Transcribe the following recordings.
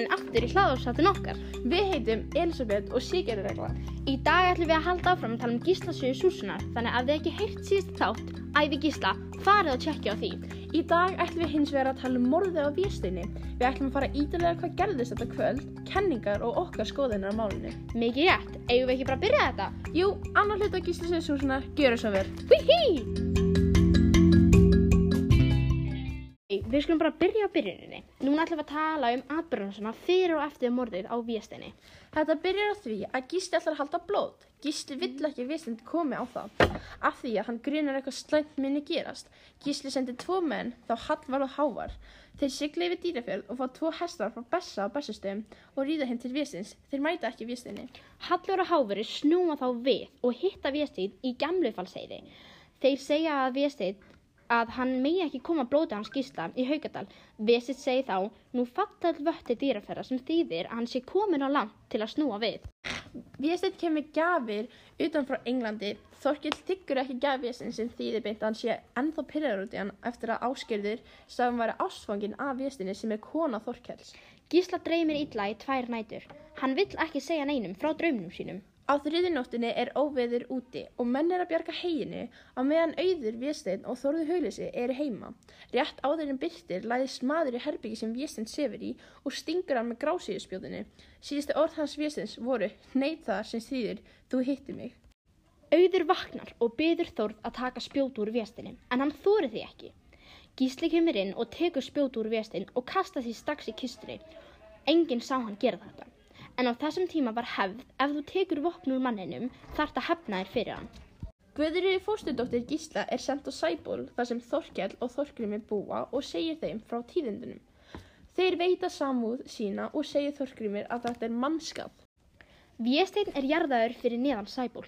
velkomin aftur í hlaðarsáttin okkar. Við heitum Elisabeth og Sigurður Regla. Í dag ætlum við að halda áfram að tala um Gísla sögu Súsunar, þannig að þið ekki heyrt síðast þátt, æfi Gísla, farið og tjekkja á því. Í dag ætlum við hins vegar að tala um morðið á Vésteini. Við ætlum að fara ídalega hvað gerðist þetta kvöld, kenningar og okkar skoðunar á málunni. Mikið rétt, eigum við ekki bara að byrja þetta? Jú, annar hlut á Gísla Sjóðsúsunar, gjöru svo vel. Hí Við skulum bara byrja á byrjuninni. Núna ætlum við að tala um atbyrjunarssona fyrir og eftir morðið á Vésteini. Þetta byrjar á því að Gísli ætlar að halda blóð. Gísli vill ekki að Vésteini komi á það. Af því að hann grunar eitthvað slæmt minni gerast. Gísli sendi tvo menn, þá Hallvar og Hávar. Þeir sigla yfir dýrafjörð og fá tvo hestar frá Bessa á Bessastöðum og ríða heim til Vésteins. Þeir mæta ekki Vésteini. Hallur og Háfuri snúa þá við og hitta Véstein í gamlufalseiði. Þeir segja að Véstein að hann megi ekki koma blóti hans gísla í Haugadal. Vesið segi þá, nú fattal vötti dýraferða sem þýðir að hann sé komin á land til að snúa við. Vésteinn kemur gafir utan frá Englandi. Þorkill tyggur ekki gafið sem þýðir beint að hann sé ennþá pyrrar út í hann eftir að áskilður sagðum væri ástfangin af Vésteinni sem er kona Þorkells. Gísla dreymir illa í tvær nætur. Hann vill ekki segja neinum frá draumnum sínum. Á þriðinóttinni er óveður úti og menn er að bjarga heginu á meðan auður Vésteinn og Þorður Haulisi eru heima. Rétt áður en byrtir læðist maður í herbyggi sem Vésteinn sefur í og stingur hann með grásíðuspjóðinu. Síðustu orð hans Vésteins voru neitt það sem þýðir þú hitti mig. Auður vaknar og byður Þorð að taka spjót úr Vésteinni en hann þóri því ekki. Gísli kemur inn og tekur spjót úr Vésteinn og kasta því strax í kistunni. Enginn sá hann gera þetta en á þessum tíma var hefð ef þú tekur vopn úr manninum þarf það hefna þér fyrir hann. Guðriði fóstudóttir Gísla er sendt á Sæból þar sem Þorkjell og Þorgrimi búa og segir þeim frá tíðindunum. Þeir veita samúð sína og segir Þorgrimir að þetta er mannskap. Viesteinn er jarðaður fyrir neðan Sæból.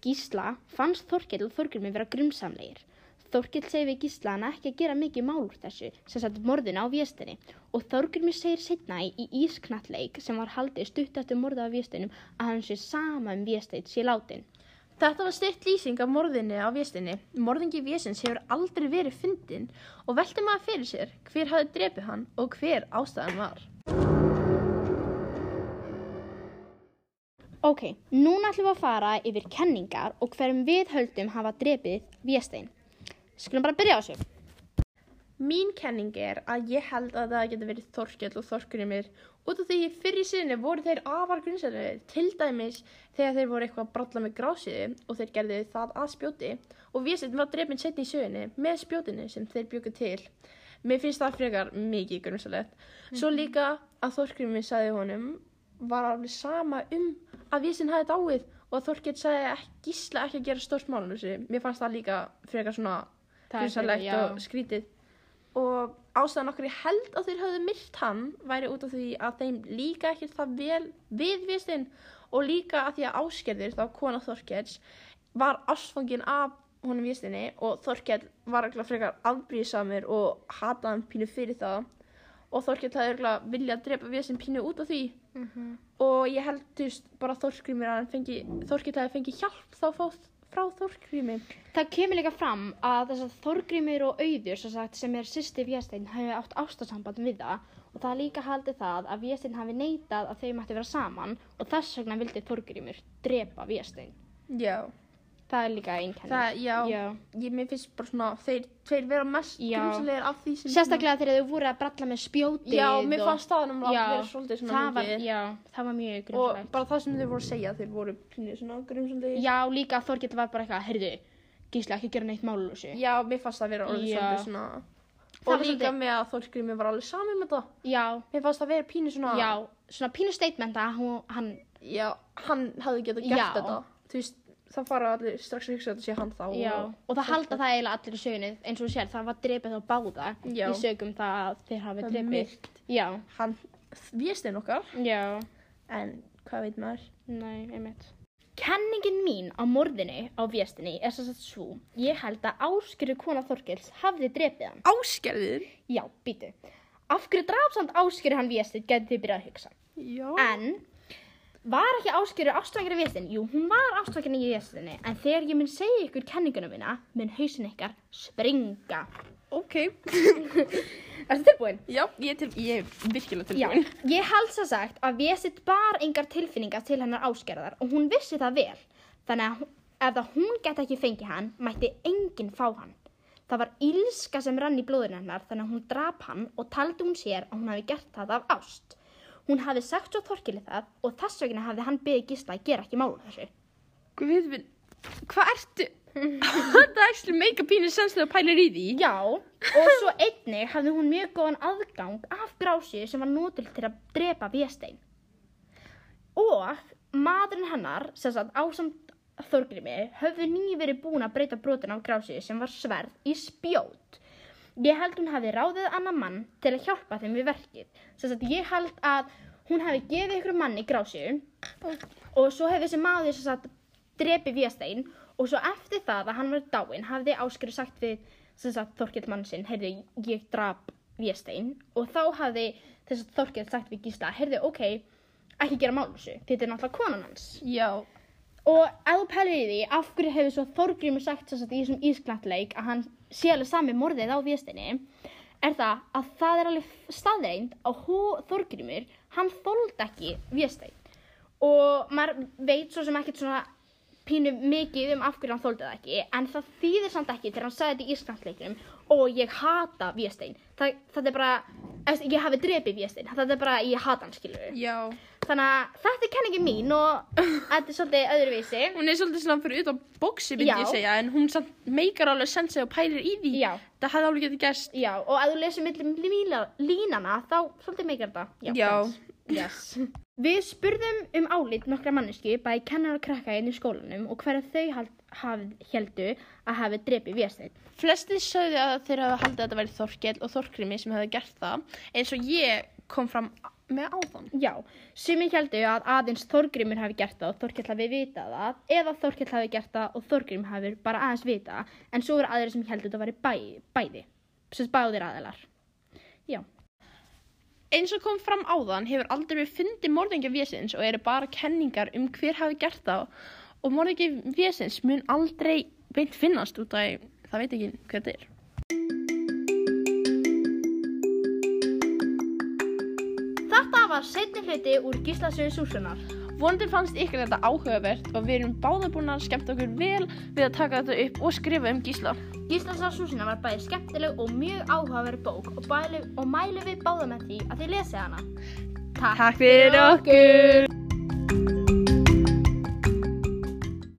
Gísla fannst Þorkjell og Þorgrimi vera grumsamlegir. Þorkill segir við Gíslan ekki að gera mikið mál úr þessu sem satt morðina á viestinni og Þorgrymur segir setna í ísknalleik sem var haldið stutt eftir morða á viestinum að hann sé sama um viesteit sé látin. Þetta var styrt lýsing af morðinni á viestinni. Morðingi viestins hefur aldrei verið fyndin og velti maður fyrir sér hver hafi drefið hann og hver ástæðan var. Ok, núna ætlum við að fara yfir kenningar og hverjum við höldum hafa drefið viestein. Skulum bara byrja á þessu. Mín kenning er að ég held að það getur verið Þorkjell og Þorgrymir út af því fyrir sinni voru þeir afar grunnsæðið til dæmis þegar þeir voru eitthvað að bralla með grásiði og þeir gerði það að spjóti og við setjum var drefinn setni í sögunni með spjótinu sem þeir bjöku til. Mér finnst það frekar mikið grunnsæðilegt. Svo mhm. líka að Þorgrymir sagði honum var alveg sama um að við sinn hafi dáið og að Þorkjell sagði ekki, gísla ekki að gera stórst málun þessu. Mér fannst það líka frekar svona grunnsalegt og skrítið. Og ástæðan okkur ég held að þeir hafðu myrt hann væri út af því að þeim líka ekki það vel viðvistinn og líka að því að áskerðir þá kona Þorkels var ástfangin af honum vistinni og Þorkel var ekki frekar afbríðsamir og hataði hann pínu fyrir það. Og Þorkel hafði ekki viljað drepa vistin pínu út af því. Mm -hmm. og ég held veist bara Þorkel hafði fengið hjálp þá fótt frá Þorgrími. Það kemur líka fram að þess að Þorgrímir og Auður sem, sagt, sem er sýsti Véstein hafi átt ástasamband við það og það líka haldi það að Véstein hafi neitað að þau mætti vera saman og þess vegna vildi Þorgrímir drepa Véstein. Já. Það er líka einkenni. Það, já, já. Ég, mér finnst bara svona, þeir, þeir vera mest grunnslegar af því sem... Sérstaklega þegar þau voru að bralla með spjótið Já, mér fannst það að vera svolítið svona það var, Já, það var mjög grunnslegt. Og bara það sem þau voru að segja, þeir voru svona grunnslegar. Já, líka Þorgett var bara eitthvað, heyrðu, gíslega ekki gera neitt málulösi. Já, mér fannst það vera orðið svolítið svona... Það og líka með að Þorgrími var alveg sami með það. Já. Mér fannst það vera pínu svona... Já, svona pínu statement að hann... Já, hann hafði getað gert þetta. Þú veist, þá fara allir strax að hugsa að þetta sé hann þá Já, og, og það halda það eiginlega allir í sögunni eins og sér, það var drefið á báða. Já. í sögum það að þeir hafi drefið Já, hann viðstinn okkar. Já, en hvað veit maður? Nei, einmitt. Kenningin mín á morðinu á viðstinni er svo að svo ég held að Áskerður kona Þorkels hafði drefið hann. Áskerður? Já, býtu Af hverju drafsamt Áskerður hann viðstinn getið þið byrjað að hugsa. Já. En Var ekki áskjöru ástvækjari í vestin? Jú, hún var ástvækjari í vestinni, en þegar ég mun segja ykkur kenningunum minna, mun hausin ykkar springa. Ok. Ertu tilbúin? Já, ég er, til, ég er virkilega Já, tilbúin. ég held svo sagt að Vésitt bar engar tilfinningar til hennar áskerðar og hún vissi það vel. Þannig að ef það hún geti ekki fengið hann, mætti enginn fá hann. Það var ílska sem rann í blóðinu hennar þannig að hún drap hann og taldi hún sér að hún hafi gert það af ást. Hún hafi sagt svo þorkili það og þess vegna hafi hann beðið gísla að gera ekki málu þessu. Guð hvað ertu? Þetta actually make a pínu sens þegar þú pælir í því. Já, og svo einnig hafði hún mjög góðan aðgang af grásju sem var nótul til að drepa Véstein. Og maðurinn hennar, sem sagt ásamt Þorgrimi, höfðu nýju verið búin að breyta brotin af grásju sem var sverð í spjót. Ég held hún hafi ráðið annan mann til að hjálpa þeim við verkið. Sem sagt, ég held að hún hafi gefið ykkur manni grásju og svo hefði þessi maður sem sagt drepi Véstein og svo eftir það að hann var dáinn hafði Áskriður sagt við sem sagt Þorkell mann sinn, heyrðu ég drap Véstein og þá hafði þess að Þorkell sagt við Gísla, heyrðu ok, ekki gera mál úr þessu, þetta er náttúrulega konan hans. Já. Og ef þú pælir í því, af hverju hefur svo Þorgrímur sagt sem sagt, í þessum ísklantleik að hann sé alveg sami morðið á Vésteini, er það að það er alveg staðreind að hú- Þorgrímur, hann þóldi ekki Véstein. Og maður veit svo sem ekkert svona pínu mikið um af hverju hann þóldi það ekki, en það þýðir samt ekki þegar hann sagði þetta í ísklantleiknum og ég hata Véstein. Það, það er bara, ég hafi drepið Véstein, það er bara, ég hata hann skilur Já. Þannig að þetta er kenningin mín og þetta er svolítið öðruvísi. Hún er svolítið svona fyrir utan bóksi, myndi Já. ég segja, en hún samt meikar alveg sens þegar þú pælir í því. Já. Það hefði alveg getið gerst. Já, og ef þú lesir millum lína, línana, þá svolítið meikar þetta. Já. sense. Yes. Við spurðum um álit nokkra mannesku, bæði kennar og krakka inn í skólanum og hverja þau hald, haf, heldu að hafi drepið Vésteinn. Flestir sögðu að þeir hafa haldið að þetta væri Þorkell og Þorkrimi sem hefði gert það, eins og ég kom fram með áðan. Já, sumi heldu að aðeins Þorgrimur hafi gert það og Þorkell hafi vitað það, eða Þorkell hafi gert það og Þorgrim hafi bara aðeins vitað, en svo eru aðrir sem heldu þetta væri bæ, bæði, sem báðir aðilar. Já. Eins og kom fram áðan hefur aldrei við fundið morðingja vésins og eru bara kenningar um hver hafi gert það og morðingja vésins mun aldrei beint finnast út af það veit ekki hver þetta er. Þetta var setni hluti úr Gíslasögu Súsunar. Vonandi fannst ykkur þetta áhugavert og við erum báða búin að skemmta okkur vel við að taka þetta upp og skrifa um Gísla. Gíslasögu Súsunar var bæði skemmtileg og mjög áhugaverð bók og, og mælu við báða með því að þið lesið hana. Takk fyrir okkur!